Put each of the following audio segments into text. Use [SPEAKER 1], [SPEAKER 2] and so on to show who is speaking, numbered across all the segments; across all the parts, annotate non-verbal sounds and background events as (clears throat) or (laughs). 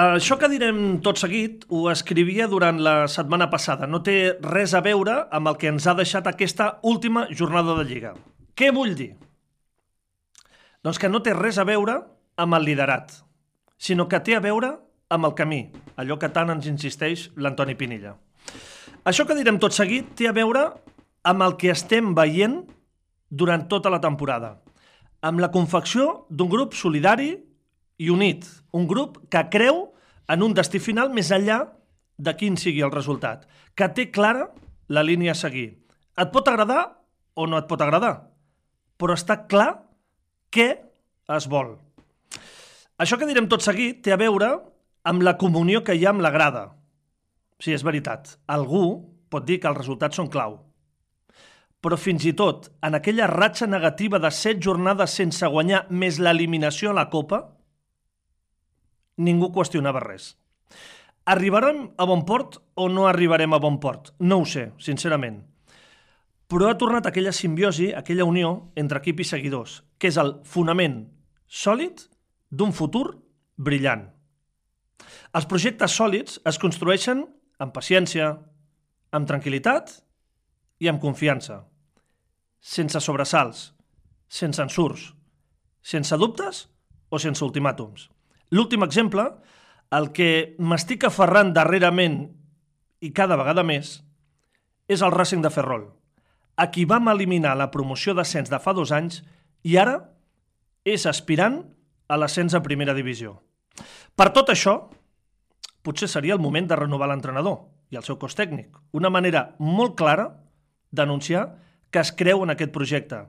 [SPEAKER 1] Això que direm tot seguit ho escrivia durant la setmana passada. No té res a veure amb el que ens ha deixat aquesta última jornada de Lliga. Què vull dir? Doncs que no té res a veure amb el liderat, sinó que té a veure amb el camí, allò que tant ens insisteix l'Antoni Pinilla. Això que direm tot seguit té a veure amb el que estem veient durant tota la temporada, amb la confecció d'un grup solidari i unit, un grup que creu en un destí final més enllà de quin sigui el resultat, que té clara la línia a seguir. Et pot agradar o no et pot agradar, però està clar què es vol. Això que direm tot seguit té a veure amb la comunió que hi ha amb la grada. Sí, és veritat. Algú pot dir que els resultats són clau. Però fins i tot en aquella ratxa negativa de set jornades sense guanyar més l'eliminació a la Copa, ningú qüestionava res. Arribarem a bon port o no arribarem a bon port? No ho sé, sincerament. Però ha tornat aquella simbiosi, aquella unió entre equip i seguidors, que és el fonament sòlid d'un futur brillant. Els projectes sòlids es construeixen amb paciència, amb tranquil·litat i amb confiança. Sense sobresalts, sense ensurs, sense dubtes o sense ultimàtums. L'últim exemple, el que m'estic aferrant darrerament i cada vegada més, és el Racing de Ferrol, a qui vam eliminar la promoció d'ascens de fa dos anys i ara és aspirant a l'ascens a primera divisió. Per tot això, potser seria el moment de renovar l'entrenador i el seu cos tècnic. Una manera molt clara d'anunciar que es creu en aquest projecte,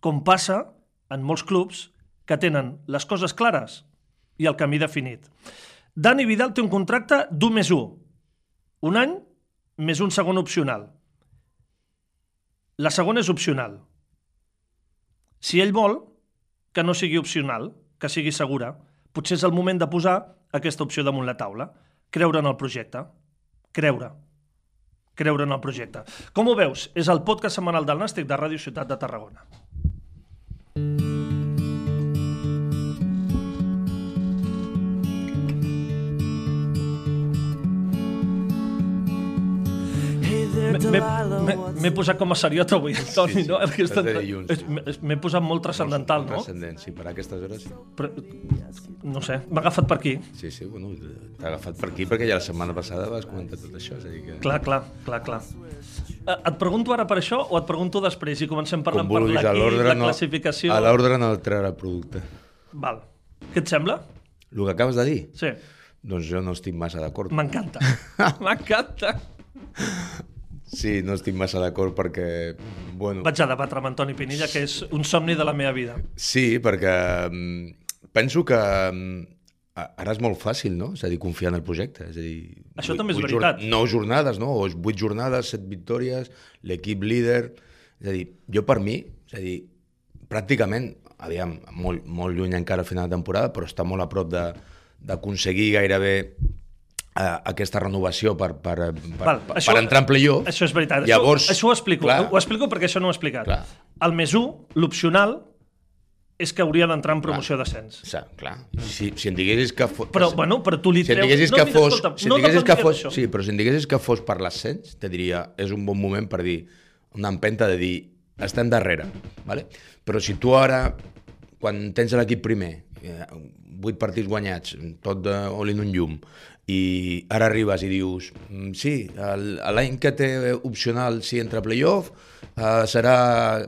[SPEAKER 1] com passa en molts clubs que tenen les coses clares i el camí definit. Dani Vidal té un contracte d'1 més 1. Un any més un segon opcional. La segona és opcional. Si ell vol, que no sigui opcional, que sigui segura, potser és el moment de posar aquesta opció damunt la taula. Creure en el projecte. Creure. Creure en el projecte. Com ho veus? És el podcast setmanal del Nàstic de Ràdio Ciutat de Tarragona. M'he posat com a seriot avui, Toni,
[SPEAKER 2] Sí, sí,
[SPEAKER 1] no? és- M'he posat molt transcendental, no?
[SPEAKER 2] Transcendent, sí, per aquestes hores sí.
[SPEAKER 1] Però, no sé, m'ha agafat per aquí.
[SPEAKER 2] Sí, sí, bueno, t'ha agafat per aquí perquè ja la setmana passada vas comentar tot això, és a dir que...
[SPEAKER 1] Clar, clar, clar, clar. Eh, Et pregunto ara per això o et pregunto després i comencem parlant
[SPEAKER 2] Com
[SPEAKER 1] per
[SPEAKER 2] vulguis, a
[SPEAKER 1] l'equip,
[SPEAKER 2] l'ordre
[SPEAKER 1] la
[SPEAKER 2] no,
[SPEAKER 1] classificació...
[SPEAKER 2] a l'ordre no el producte.
[SPEAKER 1] Val. Què et sembla?
[SPEAKER 2] El que acabes de dir?
[SPEAKER 1] Sí.
[SPEAKER 2] Doncs jo no estic massa d'acord.
[SPEAKER 1] M'encanta. (laughs) M'encanta.
[SPEAKER 2] Sí, no estic massa d'acord perquè, bueno...
[SPEAKER 1] Vaig a debatre amb Antoni Pinilla, que és un somni de la meva vida.
[SPEAKER 2] Sí, perquè mm, penso que mm, ara és molt fàcil, no? És a dir, confiar en el projecte. És a dir,
[SPEAKER 1] Això
[SPEAKER 2] vuit-
[SPEAKER 1] també és
[SPEAKER 2] vuit
[SPEAKER 1] veritat.
[SPEAKER 2] jorn- Nou jornades, no? O vuit jornades, set victòries, l'equip líder... És a dir, jo per mi, és a dir, pràcticament, aviam, molt, molt lluny encara a final de temporada, però està molt a prop d'aconseguir gairebé eh, aquesta renovació per, per, per,
[SPEAKER 1] Val,
[SPEAKER 2] per,
[SPEAKER 1] això-
[SPEAKER 2] per entrar en playoff.
[SPEAKER 1] Això és veritat.
[SPEAKER 2] Llavors,
[SPEAKER 1] això, això ho explico.
[SPEAKER 2] clar,
[SPEAKER 1] Ho explico perquè això no ho he explicat.
[SPEAKER 2] Clar.
[SPEAKER 1] El més 1, l'opcional, és que hauria d'entrar en promoció d'ascens.
[SPEAKER 2] Sí, clar. Si, si em diguessis que... Fos,
[SPEAKER 1] Però, bueno, però tu li
[SPEAKER 2] si em
[SPEAKER 1] treus...
[SPEAKER 2] diguessis
[SPEAKER 1] no,
[SPEAKER 2] que fos,
[SPEAKER 1] escolta,
[SPEAKER 2] si em
[SPEAKER 1] no
[SPEAKER 2] diguessis que
[SPEAKER 1] dependria
[SPEAKER 2] fos, sí, però si em diguessis que fos per l'ascens, te diria, és un bon moment per dir, una empenta de dir, estem darrere, vale? però si tu ara, quan tens l'equip primer, eh, vuit partits guanyats, tot de olint un llum, i ara arribes i dius, "Mm, sí, l'any que té opcional si entra a playoff eh, serà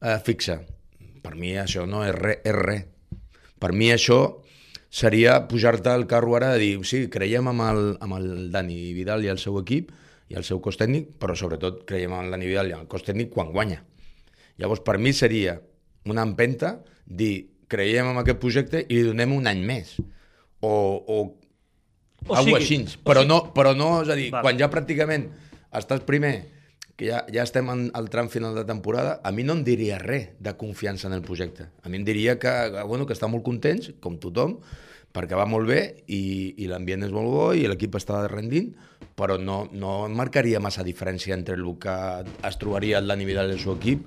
[SPEAKER 2] eh, fixa. Per mi això no és res, és res. Per mi això seria pujar-te al carro ara de dir, sí, creiem amb el, amb el Dani Vidal i el seu equip i el seu cos tècnic, però sobretot creiem en el Dani Vidal i el cos tècnic quan guanya. Llavors, per mi seria una empenta dir, creiem en aquest projecte i li donem un any més. O, o,
[SPEAKER 1] O
[SPEAKER 2] o
[SPEAKER 1] sigui,
[SPEAKER 2] així.
[SPEAKER 1] o
[SPEAKER 2] Però,
[SPEAKER 1] sigui-
[SPEAKER 2] no, però no, és a dir,
[SPEAKER 1] Val.
[SPEAKER 2] quan ja pràcticament estàs primer, que ja, ja estem en el tram final de temporada, a mi no em diria res de confiança en el projecte. A mi em diria que, bueno, que està molt contents, com tothom, perquè va molt bé i, i l'ambient és molt bo i l'equip està rendint, però no, no marcaria massa diferència entre el que es trobaria el Dani Vidal i el seu equip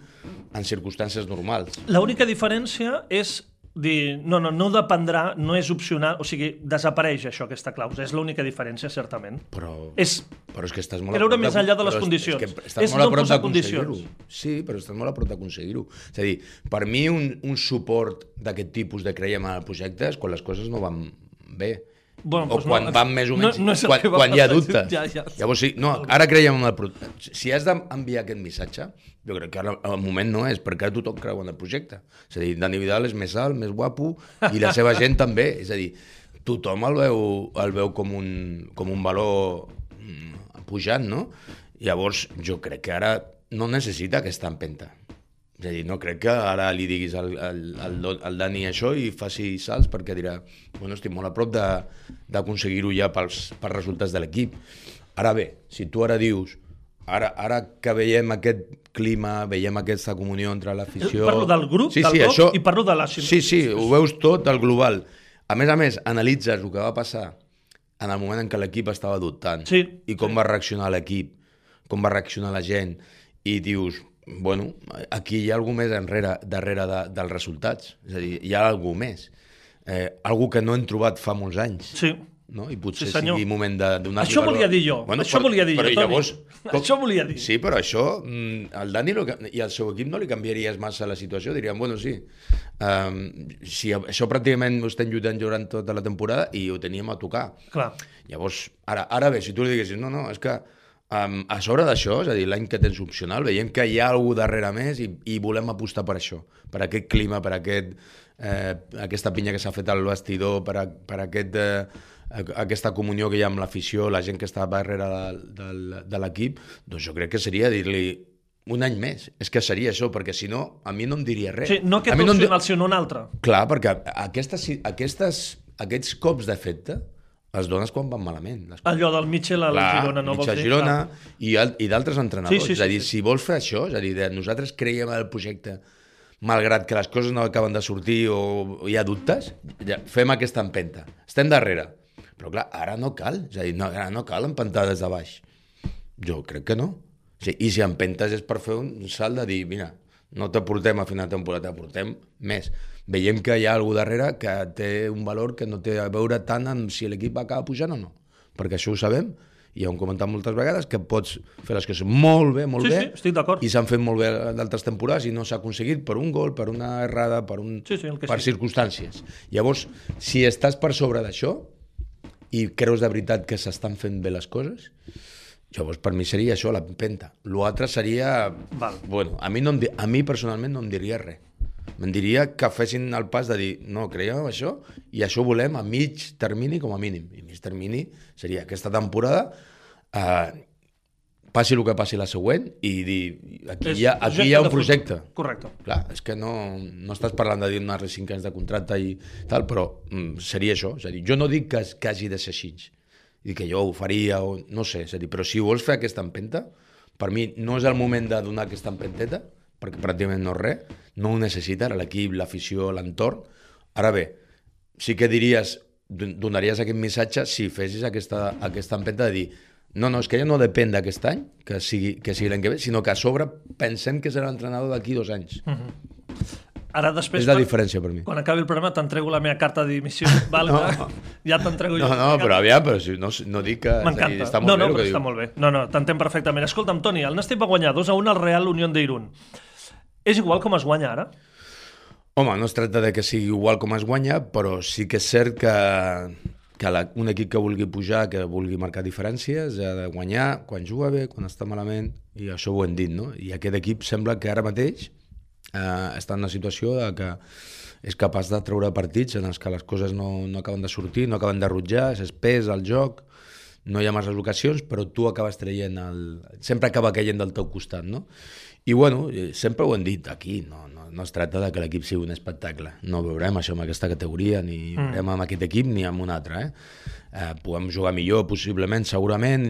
[SPEAKER 2] en circumstàncies normals.
[SPEAKER 1] L'única diferència és dir, no, no, no dependrà, no és opcional, o sigui, desapareix això, aquesta clàusula, és l'única diferència, certament.
[SPEAKER 2] Però,
[SPEAKER 1] És
[SPEAKER 2] però és que estàs molt a prop
[SPEAKER 1] més enllà de les condicions.
[SPEAKER 2] És que estàs
[SPEAKER 1] És
[SPEAKER 2] molt a
[SPEAKER 1] no
[SPEAKER 2] prop
[SPEAKER 1] posar
[SPEAKER 2] d'aconseguir-ho. Sí, però estàs molt a prop d'aconseguir-ho. És a dir, per mi un, un suport d'aquest tipus de creiem en el projecte és quan les coses no van bé.
[SPEAKER 1] Bueno,
[SPEAKER 2] o
[SPEAKER 1] doncs no,
[SPEAKER 2] quan van més o
[SPEAKER 1] no-
[SPEAKER 2] menys...
[SPEAKER 1] no el
[SPEAKER 2] quan, quan hi ha dubtes.
[SPEAKER 1] Ja, ja.
[SPEAKER 2] Llavors sí, no, ara creiem en el projecte. Si has d'enviar aquest missatge, jo crec que ara el moment no és, perquè ara tothom creu en el projecte. És a dir, Dani Vidal és més alt, més guapo, i la seva gent també. És a dir, tothom el veu, el veu com, un, com un valor mm, pujant, no? Llavors, jo crec que ara no necessita aquesta empenta. És a dir, no crec que ara li diguis al, al, al, Do- al Dani això i faci salts perquè dirà, bueno, estic molt a prop de- d'aconseguir-ho ja pels, pels resultats de l'equip. Ara bé, si tu ara dius, ara, ara que veiem aquest clima, veiem aquesta comunió entre l'afició...
[SPEAKER 1] Parlo del grup,
[SPEAKER 2] sí,
[SPEAKER 1] del
[SPEAKER 2] sí, això...
[SPEAKER 1] i parlo de la-
[SPEAKER 2] Sí, sí, ho veus tot, el global. A més a més, analitzes el que va passar en el moment en què l'equip estava dubtant
[SPEAKER 1] Sí,
[SPEAKER 2] i com va reaccionar l'equip, com va reaccionar la gent, i dius, bueno, aquí hi ha algú més enrere, darrere de, dels resultats, és a dir, hi ha algú més, eh, algú que no hem trobat fa molts anys,
[SPEAKER 1] Sí.
[SPEAKER 2] no? i potser
[SPEAKER 1] Sí, senyor.
[SPEAKER 2] sigui moment de donar
[SPEAKER 1] Això volia dir jo, això volia dir
[SPEAKER 2] però
[SPEAKER 1] jo, Toni.
[SPEAKER 2] llavors,
[SPEAKER 1] Això volia dir.
[SPEAKER 2] Sí, però això, mm, el Dani lo i el seu equip no li canviaries massa la situació, dirien, bueno, sí, um, si això pràcticament ho estem lluitant durant tota la temporada i ho teníem a tocar.
[SPEAKER 1] Clar.
[SPEAKER 2] Llavors, ara, ara bé, si tu li diguessis, no, no, és que um, a sobre d'això, és a dir, l'any que tens opcional, veiem que hi ha algú darrere més i, i volem apostar per això, per aquest clima, per aquest, eh, aquesta pinya que s'ha fet al vestidor, per, a, per aquest, eh, aquesta comunió que hi ha amb l'afició, la gent que està darrere de, de, de l'equip, doncs jo crec que seria dir-li un any més. És que seria això, perquè si no, a mi no em diria res.
[SPEAKER 1] Sí, no aquest
[SPEAKER 2] mi no em
[SPEAKER 1] opcional, sinó un altre.
[SPEAKER 2] Clar, perquè aquestes, aquestes, aquests cops d'efecte els dones quan van malament. Les
[SPEAKER 1] Allò del Mitchell al
[SPEAKER 2] Clar,
[SPEAKER 1] Girona, no vols
[SPEAKER 2] Mitja
[SPEAKER 1] dir?
[SPEAKER 2] Girona
[SPEAKER 1] Clar.
[SPEAKER 2] i, i d'altres entrenadors.
[SPEAKER 1] Sí, sí,
[SPEAKER 2] és a
[SPEAKER 1] sí,
[SPEAKER 2] dir,
[SPEAKER 1] sí.
[SPEAKER 2] si vols fer això, és a dir, de nosaltres creiem en el projecte malgrat que les coses no acaben de sortir o hi ha dubtes, ja, fem aquesta empenta. Estem darrere. Però clar, ara no cal. És a dir, no, ara no cal empentar des de baix. Jo crec que no. O sigui, I si empentes és per fer un salt de dir, mira, no t'aportem a final de temporada, t'aportem més. Veiem que hi ha algú darrere que té un valor que no té a veure tant amb si l'equip acaba pujant o no. Perquè això ho sabem, i ja ho hem comentat moltes vegades, que pots fer les coses molt bé, molt
[SPEAKER 1] Sí,
[SPEAKER 2] bé,
[SPEAKER 1] sí, estic d'acord.
[SPEAKER 2] i s'han fet molt bé d'altres temporades i no s'ha aconseguit per un gol, per una errada, per, un,
[SPEAKER 1] Sí, sí,
[SPEAKER 2] per
[SPEAKER 1] sigui.
[SPEAKER 2] circumstàncies. Llavors, si estàs per sobre d'això i creus de veritat que s'estan fent bé les coses, llavors per mi seria això, l'empenta. L'altre seria...
[SPEAKER 1] Val.
[SPEAKER 2] Bueno, a mi, no em, di- a mi personalment no em diria res. Me'n diria que fessin el pas de dir no, creiem això i això volem a mig termini com a mínim. I mig termini seria aquesta temporada eh, passi el que passi la següent i dir aquí,
[SPEAKER 1] És
[SPEAKER 2] hi ha, aquí hi ha un projecte.
[SPEAKER 1] Correcte.
[SPEAKER 2] Clar, és que no, no estàs parlant de donar-li 5 anys de contracte i tal, però mm, seria això. És a dir, jo no dic que, que hagi de ser així, i que jo ho faria, o, no sé, és a dir, però si vols fer aquesta empenta, per mi no és el moment de donar aquesta empenteta, perquè pràcticament no és res, no ho necessita l'equip, l'afició, l'entorn. Ara bé, sí que diries, don- donaries aquest missatge si fessis aquesta, aquesta empenta de dir no, no, és que ja no depèn d'aquest any, que sigui, que sigui l'any que ve, sinó que a sobre pensem que serà l'entrenador d'aquí dos anys.
[SPEAKER 1] Ara després...
[SPEAKER 2] És la diferència per mi.
[SPEAKER 1] Quan acabi el programa t'entrego la meva carta de dimissió. (laughs) Vale,
[SPEAKER 2] No.
[SPEAKER 1] Ja t'entrego
[SPEAKER 2] No,
[SPEAKER 1] jo.
[SPEAKER 2] no, però aviam, però si no, no dic que...
[SPEAKER 1] M'encanta.
[SPEAKER 2] Està molt
[SPEAKER 1] No,
[SPEAKER 2] bé
[SPEAKER 1] no,
[SPEAKER 2] el
[SPEAKER 1] però està
[SPEAKER 2] diu.
[SPEAKER 1] molt bé. No, no, t'entenc perfectament. Escolta'm, Toni, el Nàstic va guanyar 2 a 1 al Real Unión d'Irun. És igual com es guanya ara?
[SPEAKER 2] Home, no es tracta de que sigui igual com es guanya, però sí que és cert que, que la, un equip que vulgui pujar, que vulgui marcar diferències, ha de guanyar quan juga bé, quan està malament, i això ho hem dit, no? I aquest equip sembla que ara mateix eh, està en una situació de que és capaç de treure partits en els que les coses no, no acaben de sortir, no acaben de rutjar, s'espès el joc, no hi ha massa ocasions, però tu acabes traient el... Sempre acaba caient del teu costat, no? I bueno, eh, sempre ho hem dit aquí, no, no, no es tracta de que l'equip sigui un espectacle. No veurem això amb aquesta categoria, ni mm. veurem amb aquest equip ni amb un altre. Eh? Eh, podem jugar millor, possiblement, segurament,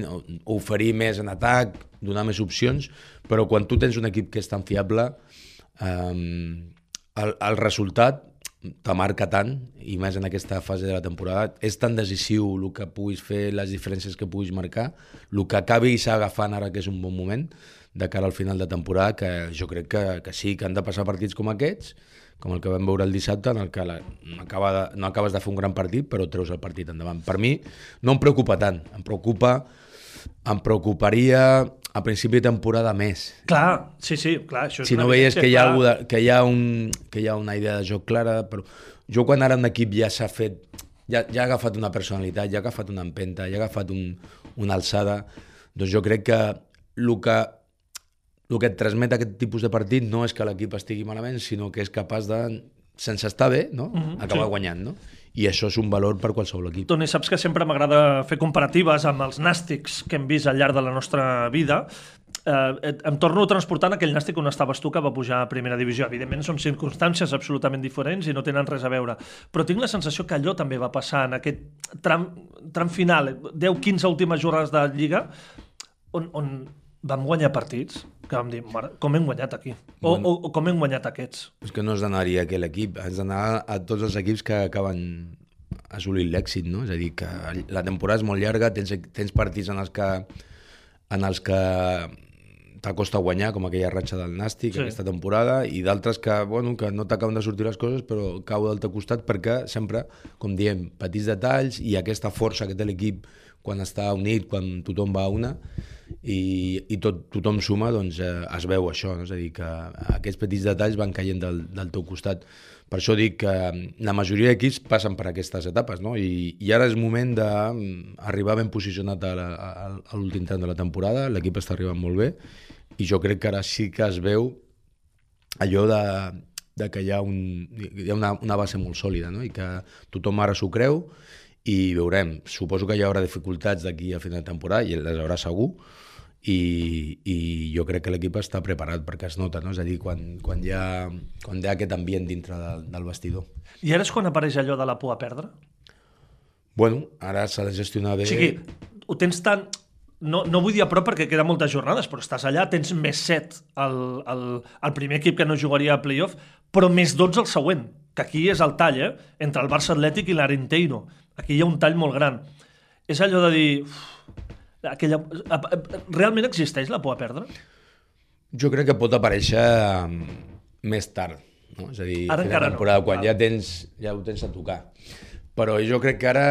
[SPEAKER 2] oferir més en atac, donar més opcions, però quan tu tens un equip que és tan fiable, eh, el, el resultat te marca tant, i més en aquesta fase de la temporada, és tan decisiu el que puguis fer, les diferències que puguis marcar, el que acabis agafant ara que és un bon moment, de cara al final de temporada, que jo crec que, que sí, que han de passar partits com aquests, com el que vam veure el dissabte, en el que la, no, acaba de, no acabes de fer un gran partit, però treus el partit endavant. Per mi no em preocupa tant, em preocupa em preocuparia a principi de temporada més.
[SPEAKER 1] Clar, sí, sí, clar, això és
[SPEAKER 2] Si no veies que hi, ha
[SPEAKER 1] clar.
[SPEAKER 2] algú de, que, hi ha un, que hi ha una idea de joc clara, però jo quan ara un equip ja s'ha fet, ja, ja ha agafat una personalitat, ja ha agafat una empenta, ja ha agafat un, una alçada, doncs jo crec que el que el que et transmet aquest tipus de partit no és que l'equip estigui malament, sinó que és capaç de, sense estar bé, no?
[SPEAKER 1] Mhm,
[SPEAKER 2] acabar
[SPEAKER 1] sí.
[SPEAKER 2] guanyant. No? I això és un valor per qualsevol equip.
[SPEAKER 1] Toni, saps que sempre m'agrada fer comparatives amb els nàstics que hem vist al llarg de la nostra vida. Eh, em torno en aquell nàstic on estaves tu que va pujar a primera divisió. Evidentment són circumstàncies absolutament diferents i no tenen res a veure. Però tinc la sensació que allò també va passar en aquest tram, tram final, 10-15 últimes jornades de Lliga, on, on vam guanyar partits que vam dir, mare, com hem guanyat aquí? O,
[SPEAKER 2] Bueno.
[SPEAKER 1] o, o com hem guanyat aquests?
[SPEAKER 2] És que no has d'anar-hi a aquell equip, has d'anar a tots els equips que acaben assolint l'èxit, no? És a dir, que la temporada és molt llarga, tens, tens partits en els que, en els que t'acosta guanyar, com aquella ratxa del Nàstic
[SPEAKER 1] Sí.
[SPEAKER 2] aquesta temporada, i d'altres que, bueno, que no t'acaben de sortir les coses, però cau del teu costat perquè sempre, com diem, petits detalls i aquesta força que té l'equip quan està unit, quan tothom va a una, i, i tot, tothom suma, doncs eh, es veu això, no? és a dir, que aquests petits detalls van caient del, del teu costat. Per això dic que mm, la majoria d'equips passen per aquestes etapes, no? I, i ara és moment d'arribar ben posicionat a l'últim tram de la temporada, l'equip està arribant molt bé, i jo crec que ara sí que es veu allò de, de que hi ha, un, hi ha una, una base molt sòlida no? i que tothom ara s'ho creu i veurem. Suposo que hi haurà dificultats d'aquí a final de temporada i les haurà segur i, i jo crec que l'equip està preparat perquè es nota, no? és a dir, quan, quan, hi, ha, quan hi ha aquest ambient dintre del, del vestidor.
[SPEAKER 1] I ara és quan apareix allò de la por a perdre?
[SPEAKER 2] Bueno, ara s'ha de gestionar bé...
[SPEAKER 1] O sigui, ho tens tan... No, no vull dir a prop perquè queden moltes jornades, però estàs allà, tens més 7 el, el, el primer equip que no jugaria a playoff, però més 12 el següent, que aquí és el tall, eh? entre el Barça Atlètic i l'Arenteiro. Aquí hi ha un tall molt gran. És allò de dir... Uf, aquella... Realment existeix la por a perdre?
[SPEAKER 2] Jo crec que pot aparèixer mm, més tard, no? és a dir,
[SPEAKER 1] Ara encara
[SPEAKER 2] de
[SPEAKER 1] no,
[SPEAKER 2] temporada, quan
[SPEAKER 1] clar.
[SPEAKER 2] ja, tens, ja ho tens a tocar. Però jo crec que ara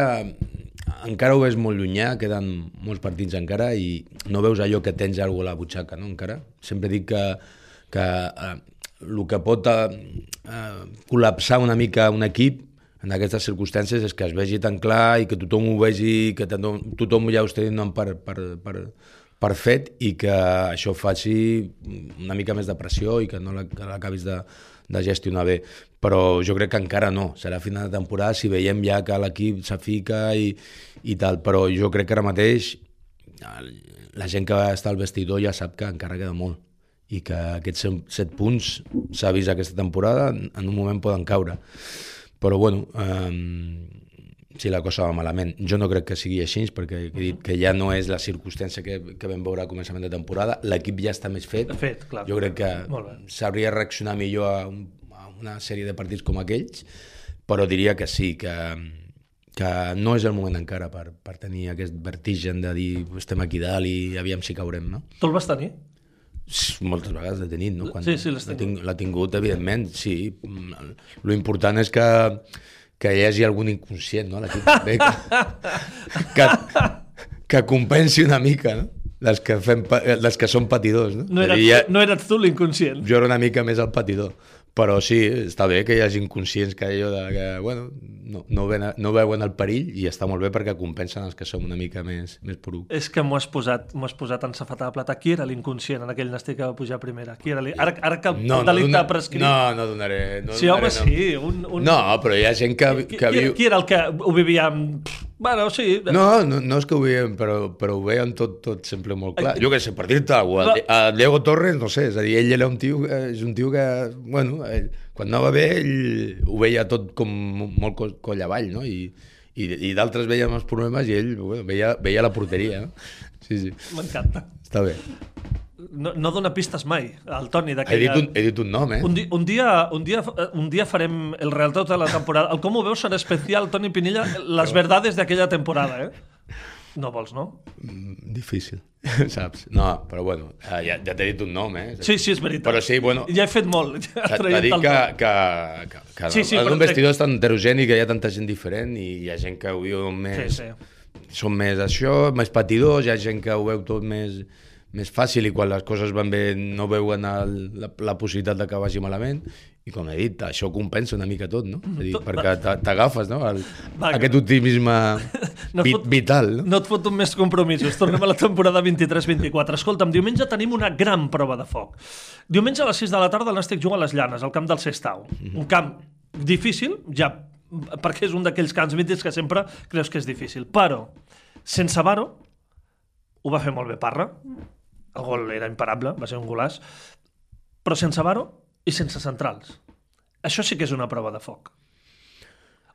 [SPEAKER 2] encara ho veus molt llunyà, queden molts partits encara i no veus allò que tens alguna a la butxaca, no, encara. Sempre dic que, que eh, el que pot eh, eh, col·lapsar una mica un equip en aquestes circumstàncies és que es vegi tan clar i que tothom ho vegi, que tothom, ja ho estigui donant per, per, per, per fet i que això faci una mica més de pressió i que no l'acabis de, de gestionar bé. Però jo crec que encara no. Serà final de temporada si veiem ja que l'equip s'afica i, i tal. Però jo crec que ara mateix la gent que està al vestidor ja sap que encara queda molt i que aquests set- punts s'ha vist aquesta temporada, en un moment poden caure. Però bueno, eh, si la cosa va malament. Jo no crec que sigui així, perquè he dit que ja no és la circumstància que, que vam veure a començament de temporada. L'equip ja està més fet.
[SPEAKER 1] Fet, clar.
[SPEAKER 2] Jo crec que sabria reaccionar millor a, un, a una sèrie de partits com aquells, però diria que sí, que, que no és el moment encara per, per tenir aquest vertigen de dir estem aquí dalt i aviam si caurem, no?
[SPEAKER 1] Tu el vas tenir?
[SPEAKER 2] Moltes vegades l'he tenit, no?
[SPEAKER 1] Sí, sí, l'has
[SPEAKER 2] l'ha
[SPEAKER 1] tingut.
[SPEAKER 2] ting- L'ha tingut, evidentment, sí. Lo important és que, que hi hagi algun inconscient, no? L'equip també, que, que, que compensi una mica, no? Les que, fem, les que són patidors, no?
[SPEAKER 1] No eres,
[SPEAKER 2] dir, ja-
[SPEAKER 1] no eres tu l'inconscient.
[SPEAKER 2] jo era una mica més el patidor. Però sí, està bé que hi hagi inconscients que allò de que, bueno, no, no, ven, no veuen el perill i està molt bé perquè compensen els que som una mica més, més porucs.
[SPEAKER 1] És que m'ho has posat, m'ho has posat en safata de plata. Qui era l'inconscient en aquell nàstic que va pujar primera? Qui era ara, ara que el,
[SPEAKER 2] No, no,
[SPEAKER 1] delicte
[SPEAKER 2] dona-
[SPEAKER 1] ha prescrit...
[SPEAKER 2] no, no donaré... No
[SPEAKER 1] sí, home,
[SPEAKER 2] donaré nom.
[SPEAKER 1] sí. Un, un...
[SPEAKER 2] No, però hi ha gent que, que
[SPEAKER 1] qui,
[SPEAKER 2] viu...
[SPEAKER 1] qui era el que ho vivia amb... Bueno, sí.
[SPEAKER 2] No, no, no és que ho veiem, però, però ho veien tot, tot sempre molt clar. Jo què sé, per dir-te alguna cosa, a Diego Torres, no sé, és a dir, ell era un tio, és un tio que, bueno, ell, quan anava bé, ell ho veia tot com molt co- coll avall, no? I, i, i d'altres veien els problemes i ell bueno, veia, veia la porteria, no? Sí, sí,
[SPEAKER 1] M'encanta.
[SPEAKER 2] està bé.
[SPEAKER 1] No, no dona pistes mai, el Toni
[SPEAKER 2] He dit, un, he dit un nom, eh?
[SPEAKER 1] Un, di un, dia, un, dia, un dia farem el Real Tot de la temporada. El Com ho veus serà especial, Toni Pinilla, les verdades d'aquella temporada, eh? No vols, no?
[SPEAKER 2] Mm, Difícil, (laughs) saps? No, però bueno, eh, ja, ja t'he dit un nom, eh?
[SPEAKER 1] Sí, sí, és veritat.
[SPEAKER 2] Però sí, bueno,
[SPEAKER 1] Ja he fet molt. Ja
[SPEAKER 2] T'ha dit que, que, que, que
[SPEAKER 1] Sí,
[SPEAKER 2] sí,
[SPEAKER 1] però
[SPEAKER 2] un vestidor és tan heterogeni que hi ha tanta gent diferent i hi ha gent que ho viu més...
[SPEAKER 1] Sí, sí.
[SPEAKER 2] Són més això, més patidors, hi ha gent que ho veu tot més, més fàcil i quan les coses van bé no veuen el, la, la possibilitat de que vagi malament i com he dit, això compensa una mica tot, no? És a dir,
[SPEAKER 1] Tot-
[SPEAKER 2] perquè t'a- t'agafes, no? El,
[SPEAKER 1] Va,
[SPEAKER 2] aquest optimisme (laughs)
[SPEAKER 1] No
[SPEAKER 2] vi,
[SPEAKER 1] fot-
[SPEAKER 2] vital, no?
[SPEAKER 1] No et foto més compromisos. Tornem a la temporada 23-24. Escolta'm, diumenge tenim una gran prova de foc. Diumenge a les 6 de la tarda el Nàstic juga a les Llanes, al camp del Sestau. Un camp difícil, ja perquè és un d'aquells camps mítics que sempre creus que és difícil. Però, sense Varo, ho va fer molt bé Parra. El gol era imparable, va ser un golàs. Però sense Varo i sense centrals. Això sí que és una prova de foc.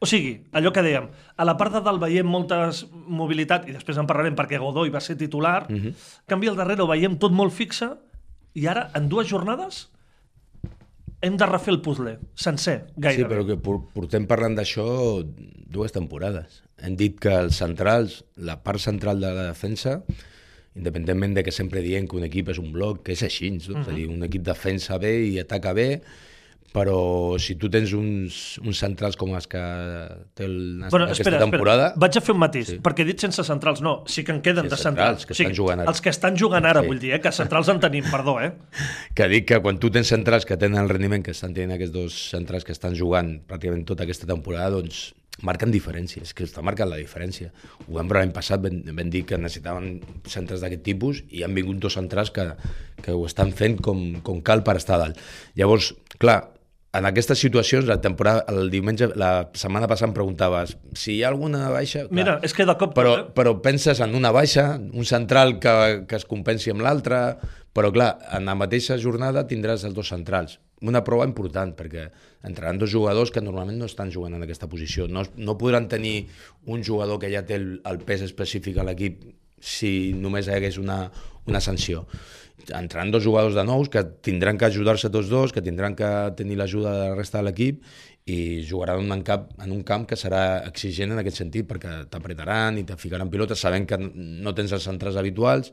[SPEAKER 1] O sigui, allò que dèiem, a la part de dalt veiem moltes mobilitat, i després en parlarem perquè Godoy va ser titular, mm -hmm. en canvi al darrere ho veiem tot molt fixe, i ara, en dues jornades, hem de refer el puzzle, sencer,
[SPEAKER 2] Sí,
[SPEAKER 1] gairebé.
[SPEAKER 2] però que por- portem parlant d'això dues temporades. Hem dit que els centrals, la part central de la defensa, independentment de que sempre diem que un equip és un bloc, que és així, no? és a dir, un equip defensa bé i ataca bé, però si tu tens uns, uns centrals com els que té el,
[SPEAKER 1] Bueno,
[SPEAKER 2] aquesta
[SPEAKER 1] espera,
[SPEAKER 2] temporada...
[SPEAKER 1] espera. Vaig a fer un matís, sí. perquè he dit sense centrals. No, sí que en queden
[SPEAKER 2] Sí,
[SPEAKER 1] de
[SPEAKER 2] centrals,
[SPEAKER 1] centrals.
[SPEAKER 2] que
[SPEAKER 1] O sigui,
[SPEAKER 2] estan jugant ara.
[SPEAKER 1] Els que estan jugant ara,
[SPEAKER 2] Sí.
[SPEAKER 1] vull dir, eh? que centrals en tenim, perdó, eh? (laughs)
[SPEAKER 2] que dic que quan tu tens centrals que tenen el rendiment que estan tenint aquests dos centrals que estan jugant pràcticament tota aquesta temporada, doncs marquen diferència, és que està marcant la diferència. Ho vam veure l'any passat, vam, vam dir que necessitaven centres d'aquest tipus i han vingut dos centrals que, que ho estan fent com, com cal per estar dalt. Llavors, clar, en aquestes situacions, la temporada, el diumenge, la setmana passada em preguntaves si hi ha alguna baixa... Clar,
[SPEAKER 1] Mira, és que de cop...
[SPEAKER 2] però,
[SPEAKER 1] eh?
[SPEAKER 2] però penses en una baixa, un central que, que es compensi amb l'altre, però clar, en la mateixa jornada tindràs els dos centrals. Una prova important, perquè entraran dos jugadors que normalment no estan jugant en aquesta posició. No, no podran tenir un jugador que ja té el, el pes específic a l'equip si només hi hagués una, una sanció. Entraran dos jugadors de nous que tindran que ajudar-se tots dos, que tindran que tenir l'ajuda de la resta de l'equip i jugaran en un, camp, en un camp que serà exigent en aquest sentit perquè t'apretaran i te ficaran pilotes sabent que no tens els centres habituals.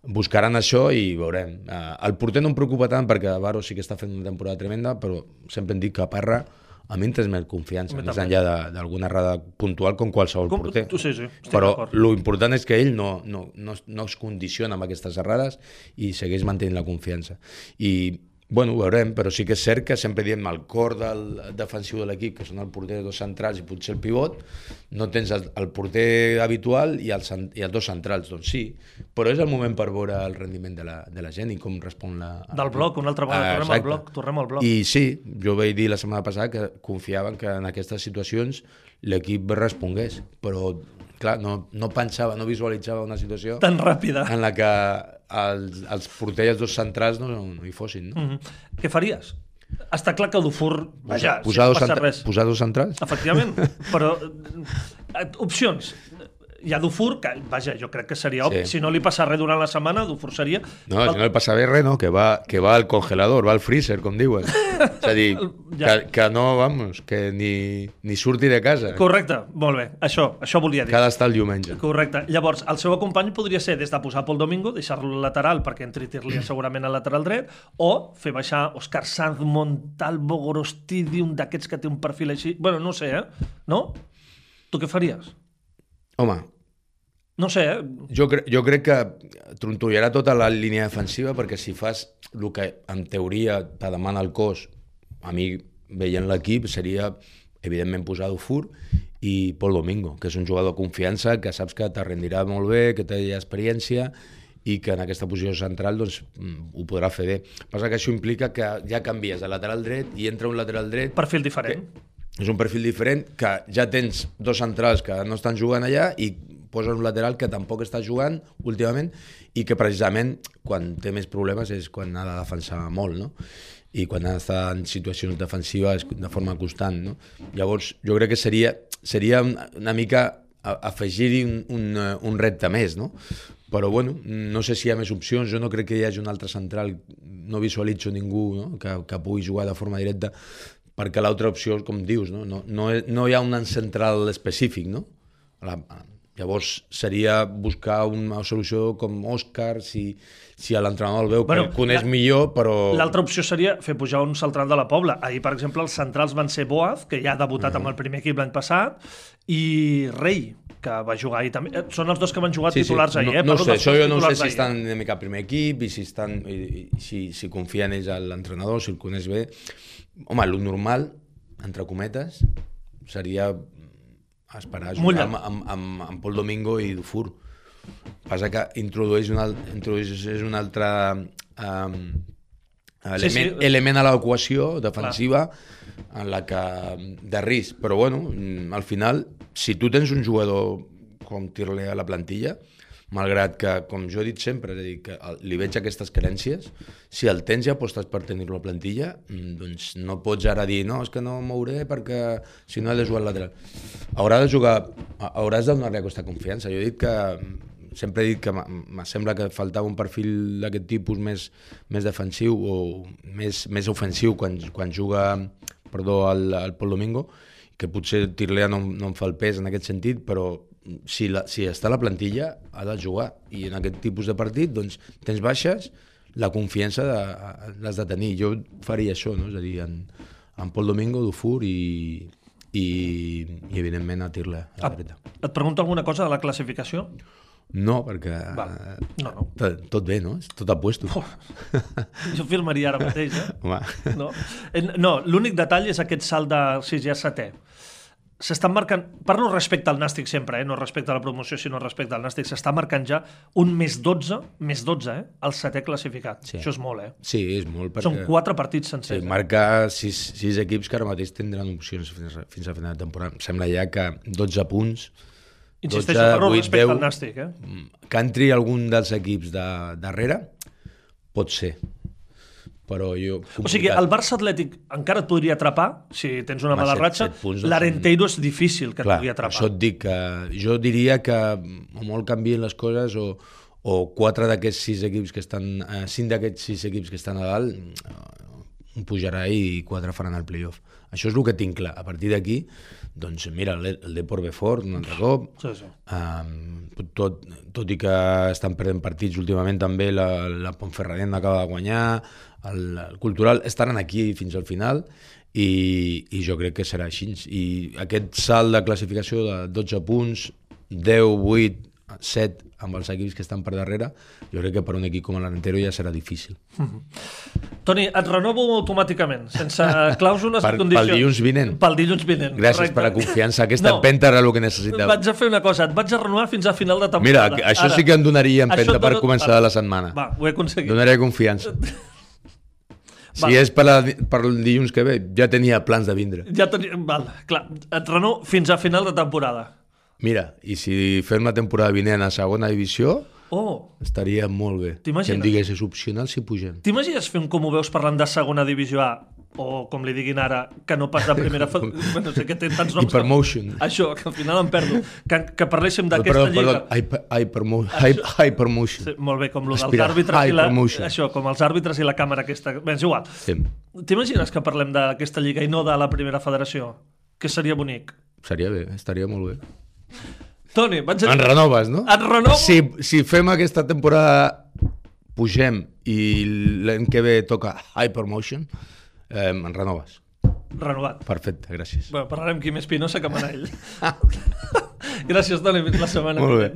[SPEAKER 2] Buscaran això i veurem. Eh, el porter no em preocupa tant perquè Varo sí que està fent una temporada tremenda però sempre hem dit que Parra a mi em transmet confiança, més enllà de- d'alguna errada puntual com qualsevol
[SPEAKER 1] Com-
[SPEAKER 2] porter.
[SPEAKER 1] tu sí, sí,
[SPEAKER 2] Però
[SPEAKER 1] d'acord.
[SPEAKER 2] lo important és que ell no, no, no, no es condiciona amb aquestes errades i segueix mantenint la confiança. I, bueno, ho veurem, però sí que és cert que sempre diem el cor del defensiu de l'equip, que són el porter, dos centrals i potser el pivot, no tens el, el porter habitual i cen- i els dos centrals, doncs sí, però és el moment per veure el rendiment de la, de la gent i com respon la...
[SPEAKER 1] Del bloc, una altra vegada,
[SPEAKER 2] Ah,
[SPEAKER 1] tornem al bloc, tornem al bloc.
[SPEAKER 2] I sí, jo vaig dir la setmana passada que confiaven que en aquestes situacions l'equip respongués, però clar, no, no pensava, no visualitzava una situació
[SPEAKER 1] Tan ràpida.
[SPEAKER 2] en la que els, els porters els dos centrals no, no hi fossin. No?
[SPEAKER 1] Mm -hmm. Què faries? Està clar que Dufour, vaja,
[SPEAKER 2] posar,
[SPEAKER 1] si no passa res.
[SPEAKER 2] posar dos centrals?
[SPEAKER 1] Efectivament, però (laughs) eh, opcions. Hi ha Dufour, que, vaja, jo crec que seria.
[SPEAKER 2] Sí.
[SPEAKER 1] Si no li passa res durant la setmana, Dufour seria...
[SPEAKER 2] No, si no li passa bé res, no, que va, que va al congelador, va al freezer, com diuen. És a dir, (laughs)
[SPEAKER 1] Ja.
[SPEAKER 2] que, que no, vamos, que ni, ni surti de casa,
[SPEAKER 1] Correcte, molt bé, això, això volia dir.
[SPEAKER 2] que ha d'estar el diumenge.
[SPEAKER 1] Correcte. Llavors, el seu acompany podria ser des de posar Pol Domingo, deixar-lo lateral perquè entri Tirlia (clears throat) segurament al lateral dret, o fer baixar Òscar Sanz, Montalvo, Gorostidi, un d'aquests que té un perfil així... Bueno, no sé, eh? No? Tu què faries?
[SPEAKER 2] Home,
[SPEAKER 1] No sé, eh?
[SPEAKER 2] Jo, cre jo crec que trontollarà tota la línia defensiva perquè si fas el que en teoria te demana el cos, a mi veient l'equip seria evidentment posar Dufour i Pol Domingo, que és un jugador de confiança que saps que te rendirà molt bé, que té experiència i que en aquesta posició central doncs, mm, ho podrà fer bé. Passa que això implica que ja canvies de lateral dret i entra un lateral dret
[SPEAKER 1] Perfil diferent.
[SPEAKER 2] és un perfil diferent que ja tens dos centrals que no estan jugant allà i poses un lateral que tampoc està jugant últimament i que precisament quan té més problemes és quan ha de defensar molt, no? I quan ha d'estar en situacions defensives de forma constant, no? Llavors, jo crec que seria, seria una mica afegir-hi un, un, eh, un repte més, no? Però, bueno, no sé si hi ha més opcions. Jo no crec que hi hagi un altre central, no visualitzo ningú no? que, que pugui jugar de forma directa, perquè l'altra opció, com dius, no? No, no, no hi ha un central específic, no? La, llavors seria buscar una solució com Òscar, si, si l'entrenador el veu bueno, que coneix la, millor, però...
[SPEAKER 1] L'altra opció seria fer pujar un central de la Pobla. Ahir, per exemple, els centrals van ser Boaz, que ja ha debutat mm. amb el primer equip l'any passat, i Rei, que va jugar ahir també. Eh, són els dos que van jugar sí, titulars sí. ahir,
[SPEAKER 2] eh? No,
[SPEAKER 1] no
[SPEAKER 2] sé, això jo no sé si estan una mica al primer equip i si, estan, i, i, si, si confia en ells l'entrenador, si el coneix bé. Home, el normal, entre cometes, seria esperar jugar amb, amb, amb, amb Pol Domingo i Dufour Passa que introdueix un, introdueix un altre um, element, sí, sí. element a l'equació defensiva Clar. en la que de risc. Però bueno, al final, si tu tens un jugador com Tirle a la plantilla, malgrat que, com jo he dit sempre, és a dir, que li veig aquestes carències, si el tens i apostes per tenir-lo a plantilla, mm, doncs no pots ara dir, no, és que no mouré perquè si no he de jugar al lateral. Haurà de jugar, hauràs de donar-li aquesta confiança. Jo he dit que sempre he dit que me sembla que faltava un perfil d'aquest tipus més, més defensiu o més, més ofensiu quan, quan juga perdó, al, al Pol Domingo, que potser Tirlea no, no em fa el pes en aquest sentit, però si, la, si està a la plantilla ha de jugar i en aquest tipus de partit doncs, tens baixes, la confiança l'has de tenir. Jo faria això, no? és a dir, en, en Pol Domingo, Dufour i, i, i evidentment a Tirle. A la
[SPEAKER 1] et, et pregunto alguna cosa de la classificació?
[SPEAKER 2] No, perquè no, no. Tot, tot bé, no? Tot a puesto. Oh. (laughs)
[SPEAKER 1] Jo filmaria ara mateix, eh? Home. No, no l'únic detall és aquest salt de 6 a 7 s'estan marcant, parlo respecte al Nàstic sempre, eh? no respecte a la promoció, sinó respecte al Nàstic, s'està marcant ja un més 12, més 12, eh? el setè classificat. Sí. Això és molt, eh?
[SPEAKER 2] Sí, és molt. Perquè...
[SPEAKER 1] Són quatre partits sencers.
[SPEAKER 2] Sí, eh? marca sis, sis equips que ara mateix tindran opcions fins a, fins a final de temporada. Em sembla ja que 12 punts
[SPEAKER 1] Insisteixo, 12, parlo 8, respecte 10, al Nàstic, eh? Mm,
[SPEAKER 2] que entri algun dels equips de darrere, pot ser. Però jo...
[SPEAKER 1] Complicat. O sigui, el Barça Atlètic encara et podria atrapar, si tens una mala ratxa. L'Arenteiro és difícil que Clar, et pugui atrapar.
[SPEAKER 2] Això et dic que jo diria que o molt canvien les coses o, o quatre d'aquests sis equips que estan... Eh, cinc d'aquests sis equips que estan a dalt un pujarà i quatre faran el playoff. Això és el que tinc clar. A partir d'aquí, doncs mira, el, Deport ve fort un altre cop. Sí, sí. Um, tot, tot i que estan perdent partits últimament també, la, la Pontferradent acaba de guanyar, el, el Cultural estaran aquí fins al final i, i jo crec que serà així. I aquest salt de classificació de 12 punts, 10, 8, 7 amb els equips que estan per darrere, jo crec que per un equip com l'Arentero ja serà difícil. Mm
[SPEAKER 1] -hmm. Toni, et renovo automàticament, sense clàusules
[SPEAKER 2] per,
[SPEAKER 1] i condicions.
[SPEAKER 2] Pel dilluns vinent.
[SPEAKER 1] Pel dilluns vinent,
[SPEAKER 2] Gràcies correcte. per la confiança. Aquesta no, empenta era el que necessitava.
[SPEAKER 1] Vaig a fer una cosa, et vaig a renovar fins a final de temporada.
[SPEAKER 2] Mira, això Ara, sí que em donaria empenta per començar ara. la setmana.
[SPEAKER 1] Va, ho he aconseguit.
[SPEAKER 2] Donaria confiança. (laughs) Si val. és per, la, per el dilluns que ve, ja tenia plans de vindre.
[SPEAKER 1] Ja tenia... Val, clar, et renovo fins a final de temporada.
[SPEAKER 2] Mira, i si fem la temporada vinent a segona divisió,
[SPEAKER 1] oh.
[SPEAKER 2] estaria molt bé. Que em digués, és opcional si pugem.
[SPEAKER 1] T'imagines fer un com ho veus parlant de segona divisió A, o com li diguin ara, que no pas de primera... (laughs) fa... bueno, sé que té tants noms...
[SPEAKER 2] Hypermotion.
[SPEAKER 1] Que... Això, que al final em perdo. Que, que parléssim d'aquesta lliga...
[SPEAKER 2] Perdó, hyper, hypermotion. hypermotion.
[SPEAKER 1] Sí, molt bé, com lo dels àrbitres i la... Això, com els àrbitres i la càmera aquesta... Bé, és igual. Sí. T'imagines que parlem d'aquesta lliga i no de la primera federació? Que seria bonic.
[SPEAKER 2] Seria bé, estaria molt bé.
[SPEAKER 1] Toni, vaig
[SPEAKER 2] a... En renoves, no?
[SPEAKER 1] Et renovo?
[SPEAKER 2] Si, si fem aquesta temporada, pugem i l'any que ve toca Hypermotion, eh, en renoves.
[SPEAKER 1] Renovat.
[SPEAKER 2] Perfecte, gràcies.
[SPEAKER 1] Bueno, parlarem qui més Pinosa que Manell. (laughs) gràcies, Toni, fins la setmana
[SPEAKER 2] Molt bé.